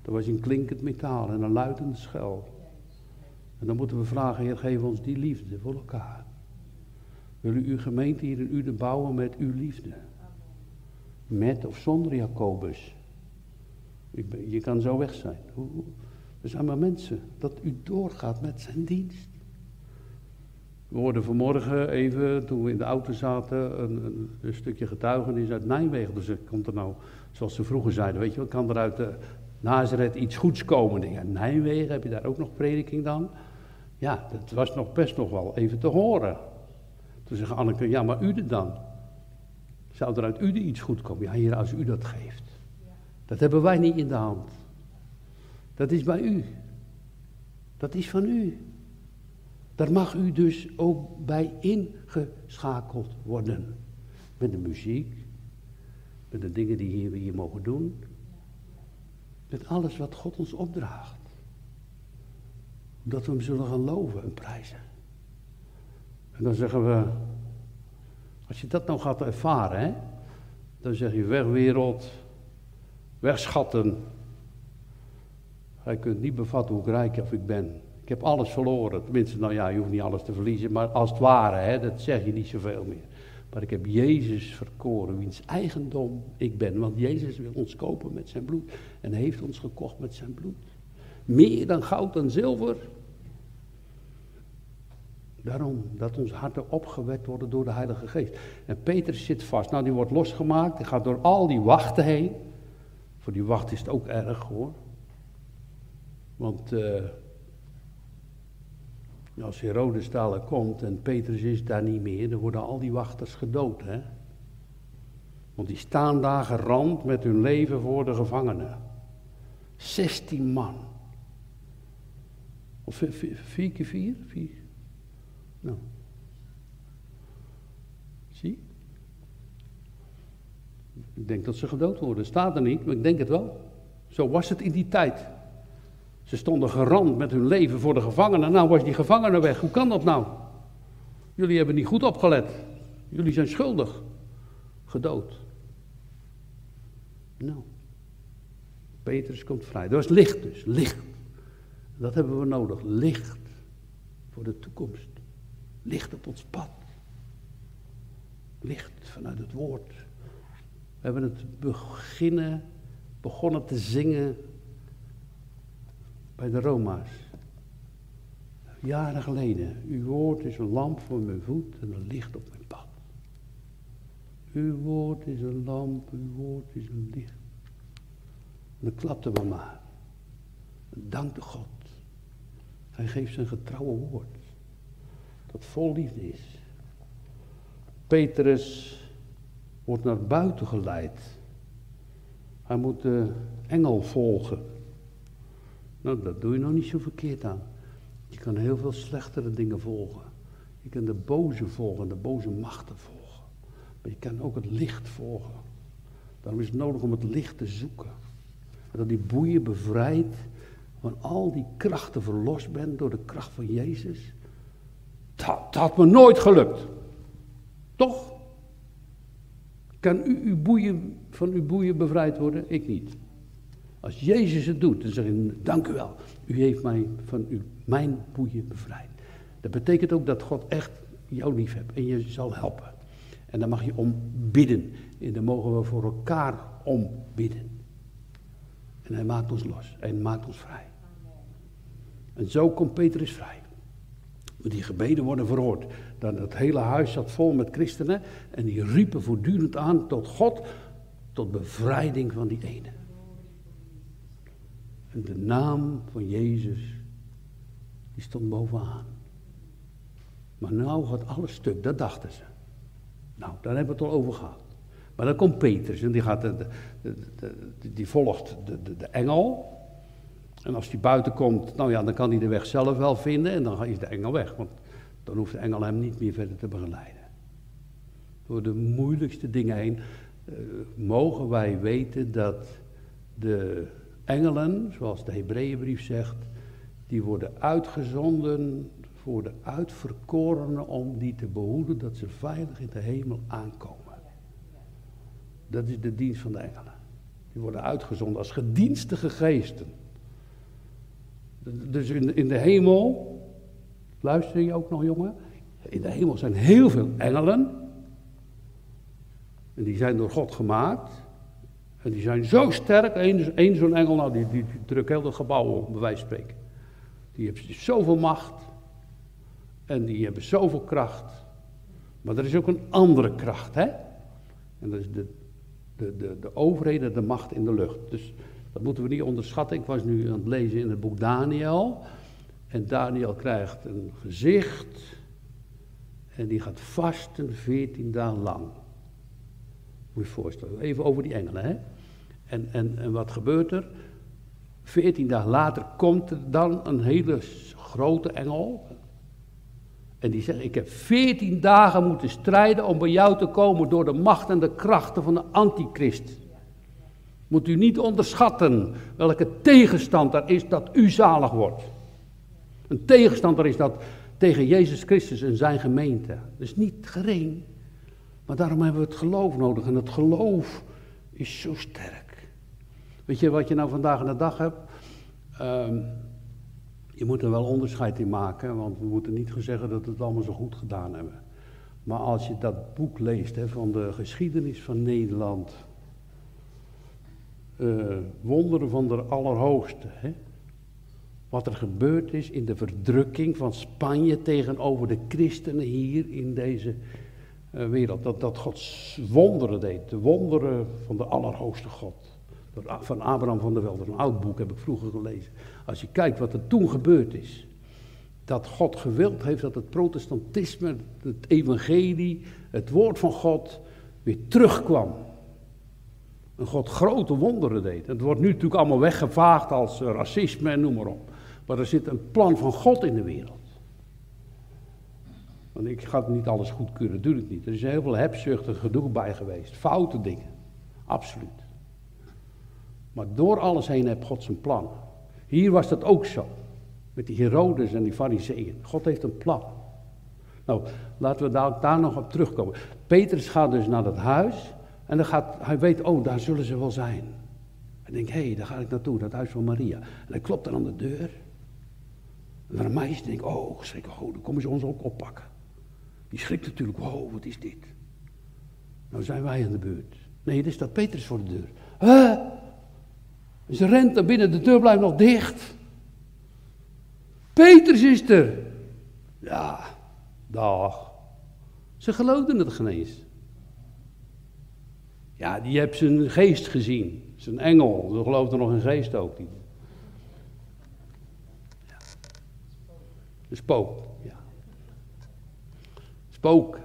Dat was een klinkend metaal en een luidende schel. En dan moeten we vragen, Heer, geef ons die liefde voor elkaar. Wil u uw gemeente hier in Uden bouwen met uw liefde? Met of zonder Jacobus? Je kan zo weg zijn. We zijn maar mensen. Dat u doorgaat met zijn dienst. We hoorden vanmorgen even, toen we in de auto zaten, een, een, stukje getuigenis uit Nijmegen. Dus komt er nou, zoals ze vroeger zeiden, weet je wel, kan er uit de Nazareth iets goeds komen? Nijmegen, heb je daar ook nog prediking dan? Ja, dat was nog best nog wel even te horen. Toen zei Anneke, ja, maar u dan? Zou er uit u iets goed komen? Ja, hier, als u dat geeft. Dat hebben wij niet in de hand. Dat is bij u. Dat is van u. Daar mag u dus ook bij ingeschakeld worden. Met de muziek, met de dingen die we hier mogen doen. Met alles wat God ons opdraagt dat we hem zullen gaan loven en prijzen. En dan zeggen we, als je dat nou gaat ervaren, dan zeg je weg wereld, weg kunt niet bevatten hoe rijk of ik ben. Ik heb alles verloren. Tenminste, nou ja, je hoeft niet alles te verliezen, maar als het ware, hè, dat zeg je niet zoveel meer. Maar ik heb Jezus verkoren, wiens eigendom ik ben. Want Jezus wil ons kopen met zijn bloed en heeft ons gekocht met zijn bloed. Meer dan goud en zilver, Daarom dat onze harten opgewekt worden door de Heilige Geest. En Petrus zit vast. Nou, die wordt losgemaakt. Die gaat door al die wachten heen. Voor die wacht is het ook erg hoor. Want uh, als Herodes daar komt en Petrus is daar niet meer, dan worden al die wachters gedood. Hè? Want die staan daar gerand met hun leven voor de gevangenen. 16 man. Of vier keer vier? vier nou. Zie? Ik denk dat ze gedood worden. Staat er niet, maar ik denk het wel. Zo was het in die tijd. Ze stonden gerand met hun leven voor de gevangenen. Nou was die gevangene weg. Hoe kan dat nou? Jullie hebben niet goed opgelet. Jullie zijn schuldig. Gedood. Nou. Petrus komt vrij. Dat was licht dus. Licht. Dat hebben we nodig. Licht. Voor de toekomst. Licht op ons pad. Licht vanuit het woord. We hebben het beginnen, begonnen te zingen bij de Roma's. Jaren geleden. Uw woord is een lamp voor mijn voet en een licht op mijn pad. Uw woord is een lamp, uw woord is een licht. En dan klapten we maar. De God. Hij geeft zijn getrouwe woord. Dat vol liefde is. Petrus wordt naar buiten geleid. Hij moet de engel volgen. Nou, dat doe je nog niet zo verkeerd aan. Je kan heel veel slechtere dingen volgen. Je kan de boze volgen, de boze machten volgen. Maar je kan ook het licht volgen. Daarom is het nodig om het licht te zoeken. En dat die boeien bevrijdt van al die krachten verlost bent door de kracht van Jezus. Dat, dat had me nooit gelukt. Toch? Kan u uw boeien, van uw boeien bevrijd worden? Ik niet. Als Jezus het doet, dan zeg je, dank u wel. U heeft mij van uw, mijn boeien bevrijd. Dat betekent ook dat God echt jou lief hebt en je zal helpen. En dan mag je om bidden. En dan mogen we voor elkaar om bidden. En hij maakt ons los. Hij maakt ons vrij. En zo komt Petrus vrij. Die gebeden worden verhoord. Dan het hele huis zat vol met christenen. En die riepen voortdurend aan tot God. Tot bevrijding van die ene. En de naam van Jezus. Die stond bovenaan. Maar nou gaat alles stuk. Dat dachten ze. Nou, daar hebben we het al over gehad. Maar dan komt Petrus en die, gaat de, die volgt de, engel. En als die buiten komt, nou ja, dan kan hij de weg zelf wel vinden en dan is de engel weg. Want dan hoeft de engel hem niet meer verder te begeleiden. Door de moeilijkste dingen heen uh, mogen wij weten dat de engelen, zoals de Hebreeënbrief zegt, die worden uitgezonden voor de uitverkorenen om die te behoeden dat ze veilig in de hemel aankomen. Dat is de dienst van de engelen. Die worden uitgezonden als gedienstige geesten. Dus in, in de hemel, luister je ook nog jongen? In de hemel zijn heel veel engelen. En die zijn door God gemaakt. En die zijn zo sterk. Eén zo'n engel, nou, die, die, drukt heel het gebouw op, bij wijze van spreken. Die heeft zoveel macht. En die hebben zoveel kracht. Maar er is ook een andere kracht, hè? En dat is de de, de, de overheden, de macht in de lucht. Dus dat moeten we niet onderschatten. Ik was nu aan het lezen in het boek Daniel. En Daniel krijgt een gezicht. En die gaat vasten 14 dagen lang. Moet je voorstellen. Even over die engelen, hè. En, en, en wat gebeurt er? 14 dagen later komt er dan een hele grote engel. En die zegt, ik heb veertien dagen moeten strijden om bij jou te komen door de macht en de krachten van de antichrist. Moet u niet onderschatten welke tegenstander is dat u zalig wordt. Een tegenstander is dat tegen Jezus Christus en zijn gemeente. Dus niet gering. Maar daarom hebben we het geloof nodig. En het geloof is zo sterk. Weet je wat je nou vandaag aan de dag hebt? Um, je moet er wel onderscheid in maken, want we moeten niet zeggen dat we het allemaal zo goed gedaan hebben. Maar als je dat boek leest van de geschiedenis van Nederland, uh, wonderen van de Allerhoogste, hè, wat er gebeurd is in de verdrukking van Spanje tegenover de christenen hier in deze uh, wereld. Dat, dat God wonderen deed, de wonderen van de Allerhoogste God. Van Abraham van der Velde, een oud boek heb ik vroeger gelezen. Als je kijkt wat er toen gebeurd is. Dat God gewild heeft dat het protestantisme, het evangelie, het woord van God weer terugkwam. En God grote wonderen deed. Het wordt nu natuurlijk allemaal weggevaagd als racisme en noem maar op. Maar er zit een plan van God in de wereld. Want ik ga niet alles goedkeuren, ik niet. Er is heel veel hebzuchtig gedoe bij geweest. Foute dingen. Absoluut. Maar door alles heen heeft God zijn plan. Hier was dat ook zo. Met die Herodes en die Fariseeën. God heeft een plan. Nou, laten we daar, daar nog op terugkomen. Petrus gaat dus naar dat huis en dan gaat, hij weet, oh, daar zullen ze wel zijn. Hij denkt, hé, hey, daar ga ik naartoe, dat huis van Maria. En hij klopt dan aan de deur. En een meisje denkt, oh, schrik, oh, dan komen ze ons ook oppakken. Die schrikt natuurlijk, wow, wat is dit? Nou zijn wij aan de beurt. Nee, er staat Petrus voor de deur. Huh? Ze rent naar binnen, de deur blijft nog dicht. Petrus is er. Ja, dag. Ze geloofden het geen eens. Ja, die heeft zijn geest gezien. Zijn engel. Ze geloofden nog in geest ook niet. Ja. Een spook, ja. Spook.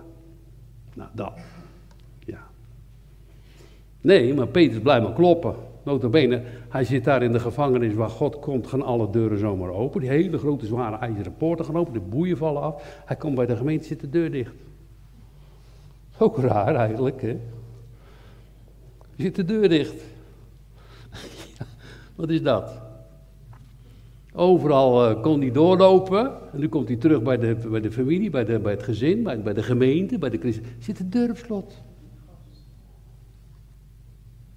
Nou, dat. Ja. Nee, maar Petrus blijft maar kloppen. Notabene, hij zit daar in de gevangenis waar God komt, gaan alle deuren zomaar open. Die hele grote zware ijzeren poorten gaan open, de boeien vallen af. Hij komt bij de gemeente, zit de deur dicht. Ook raar eigenlijk, hè. Zit de deur dicht. wat is dat? Overal uh, kon hij doorlopen. En nu komt hij terug bij de, bij de familie, bij, de, bij het gezin, bij, bij de gemeente, bij de christen. Zit de deur op slot.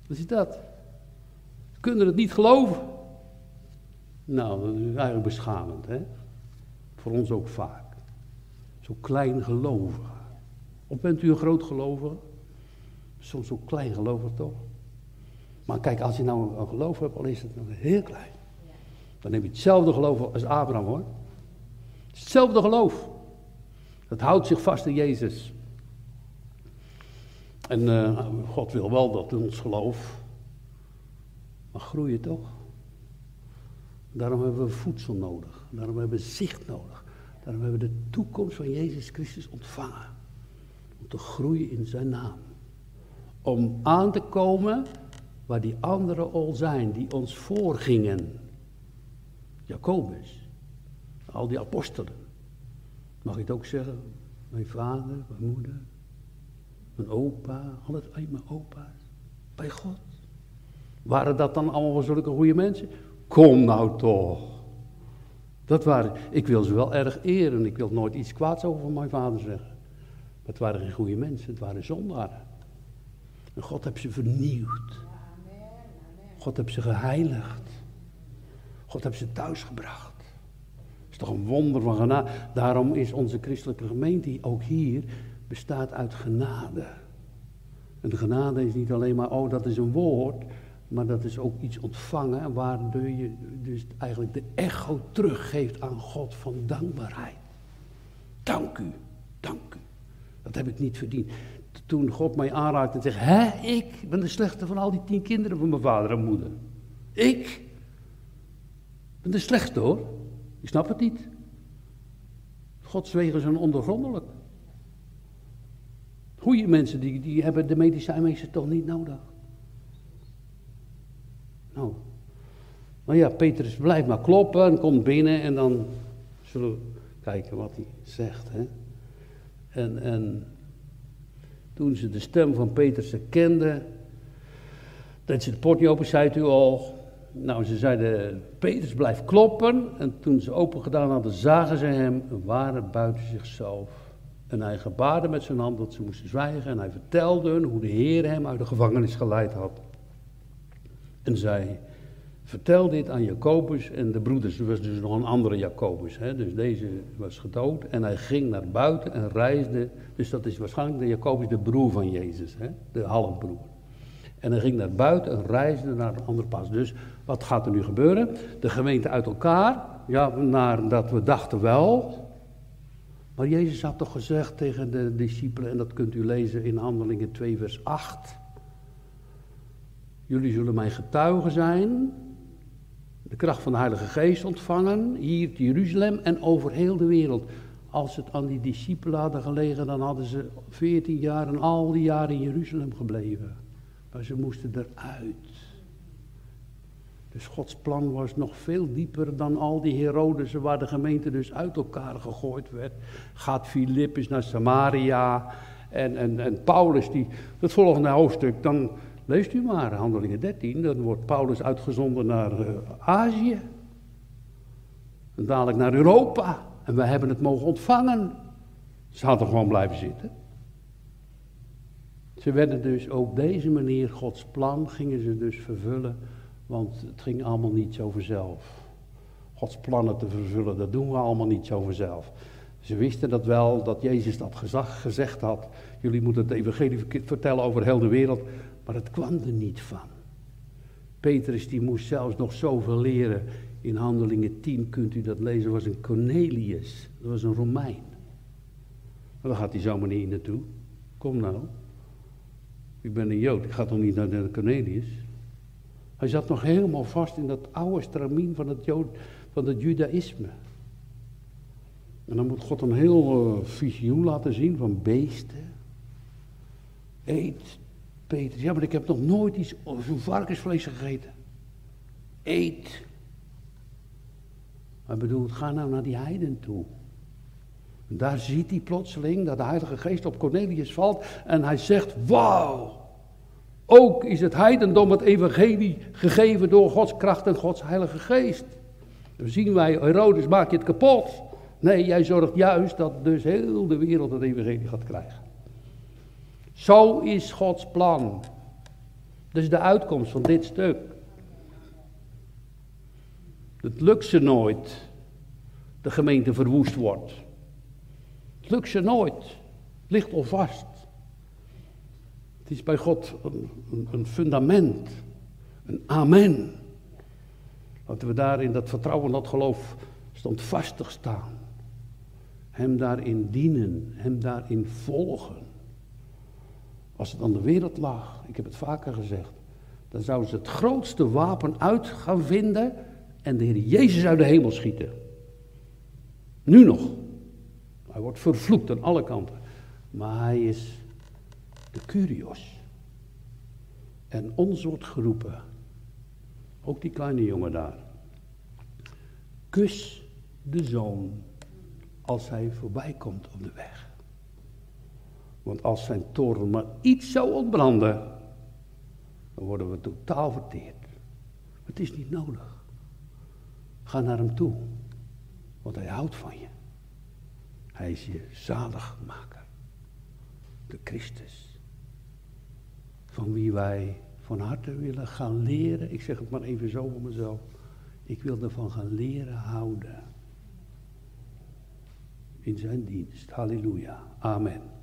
Wat is dat? kunnen het niet geloven. Nou, dat is eigenlijk beschamend, hè? Voor ons ook vaak. Zo klein gelovig. Of bent u een groot gelovige? Soms zo klein gelovig toch? Maar kijk, als je nou een geloof hebt, al is het nog heel klein. Dan heb je hetzelfde geloof als Abraham hoor. Hetzelfde geloof. Dat houdt zich vast in Jezus. En uh, God wil wel dat ons geloof maar groeien toch? Daarom hebben we voedsel nodig. Daarom hebben we zicht nodig. Daarom hebben we de toekomst van Jezus Christus ontvangen. Om te groeien in zijn naam. Om aan te komen waar die anderen al zijn, die ons voorgingen. Jacobus, al die apostelen. Mag ik het ook zeggen? Mijn vader, mijn moeder, mijn opa, alles, mijn opa's. Bij God. Waren dat dan allemaal zulke goede mensen? Kom nou toch. Dat waren, ik wil ze wel erg eren. Ik wil nooit iets kwaads over mijn vader zeggen. Maar het waren geen goede mensen, het waren zondaren. En God heeft ze vernieuwd. God heeft ze geheiligd. God heeft ze thuisgebracht. Dat is toch een wonder van genade. Daarom is onze christelijke gemeente ook hier bestaat uit genade. En de genade is niet alleen maar, oh dat is een woord. Maar dat is ook iets ontvangen waardoor je dus eigenlijk de echo teruggeeft aan God van dankbaarheid. Dank u, dank u. Dat heb ik niet verdiend. Toen God mij aanraakte en zegt, hè, ik ben de slechte van al die tien kinderen van mijn vader en moeder. Ik ben de slechte hoor. Je snapt het niet. Gods wegen zijn ondergrondelijk. Goede mensen die, die hebben de medicijnmeester toch niet nodig. Nou, maar ja, Petrus blijft maar kloppen en komt binnen en dan zullen we kijken wat hij zegt. Hè? En, en toen ze de stem van Petrus kenden, dat ze de poort open, zei u al. Nou, ze zeiden, Petrus blijft kloppen. En toen ze open gedaan hadden, zagen ze hem waren buiten zichzelf. En hij gebaarde met zijn hand dat ze moesten zwijgen. En hij vertelde hun hoe de Heer hem uit de gevangenis geleid had. En zij vertel dit aan Jacobus en de broeders. Er was dus nog een andere Jacobus. Hè? Dus deze was gedood en hij ging naar buiten en reisde. Dus dat is waarschijnlijk de Jacobus, de broer van Jezus, hè? de halfbroer. En hij ging naar buiten en reisde naar een ander pas. Dus wat gaat er nu gebeuren? De gemeente uit elkaar. Ja, nadat we dachten wel. Maar Jezus had toch gezegd tegen de discipelen, en dat kunt u lezen in Handelingen 2, vers 8. Jullie zullen mijn getuigen zijn, de kracht van de Heilige Geest ontvangen, hier in Jeruzalem en over heel de wereld. Als het aan die discipelen hadden gelegen, dan hadden ze veertien jaar en al die jaren in Jeruzalem gebleven. Maar ze moesten eruit. Dus Gods plan was nog veel dieper dan al die Herodes, waar de gemeente dus uit elkaar gegooid werd. Gaat Filippus naar Samaria en, en, en Paulus, die, het volgende hoofdstuk, dan Leest u maar, Handelingen 13, dan wordt Paulus uitgezonden naar uh, Azië. En dadelijk naar Europa. En wij hebben het mogen ontvangen. Ze hadden gewoon blijven zitten. Ze werden dus op deze manier Gods plan gingen ze dus vervullen, want het ging allemaal niet zo vanzelf. Gods plannen te vervullen, dat doen we allemaal niet zo vanzelf. Ze wisten dat wel, dat Jezus dat gezag, gezegd had. Jullie moeten het evangelie vertellen over heel de wereld, maar het kwam er niet van. Petrus die moest zelfs nog zoveel leren. In Handelingen 10 kunt u dat lezen, was een Cornelius. Dat was een Romein. Maar daar gaat hij zomaar niet naartoe. Kom nou. Ik ben een Jood, ik ga toch niet naar de Cornelius? Hij zat nog helemaal vast in dat oude stramien van het, Jood, van het Judaïsme. En dan moet God een heel uh, visioen laten zien van beesten. Eet, Peter. Ja, maar ik heb nog nooit iets, zo'n varkensvlees gegeten. Eet. Maar bedoel, ga nou naar die heiden toe. En daar ziet hij plotseling dat de Heilige Geest op Cornelius valt en hij zegt, wauw. Ook is het heidendom het evangelie gegeven door Gods kracht en Gods Heilige Geest. Dan zien wij, Herodes, maak je het kapot. Nee, jij zorgt juist dat dus heel de wereld het evangelie gaat krijgen. Zo is Gods plan. Is de uitkomst van dit stuk. Het lukt ze nooit. De gemeente verwoest wordt. Het lukt ze nooit. Het ligt al vast. Het is bij God een, een, fundament. Een amen. Laten we daar in dat vertrouwen, dat geloof standvastig staan. Hem daarin dienen, hem daarin volgen. Als het aan de wereld lag, ik heb het vaker gezegd, dan zouden ze het grootste wapen uit gaan vinden en de Heer Jezus uit de hemel schieten. Nu nog. Hij wordt vervloekt aan alle kanten. Maar hij is de Curios. En ons wordt geroepen, ook die kleine jongen daar. Kus de zoon als hij voorbij komt op de weg. Want als zijn toren maar iets zou ontbranden, dan worden we totaal verteerd. Het is niet nodig. Ga naar hem toe, want hij houdt van je. Hij is je zaligmaker, de Christus, van wie wij van harte willen gaan leren. Ik zeg het maar even zo voor mezelf. Ik wil ervan gaan leren houden. In zijn dienst. Halleluja. Amen.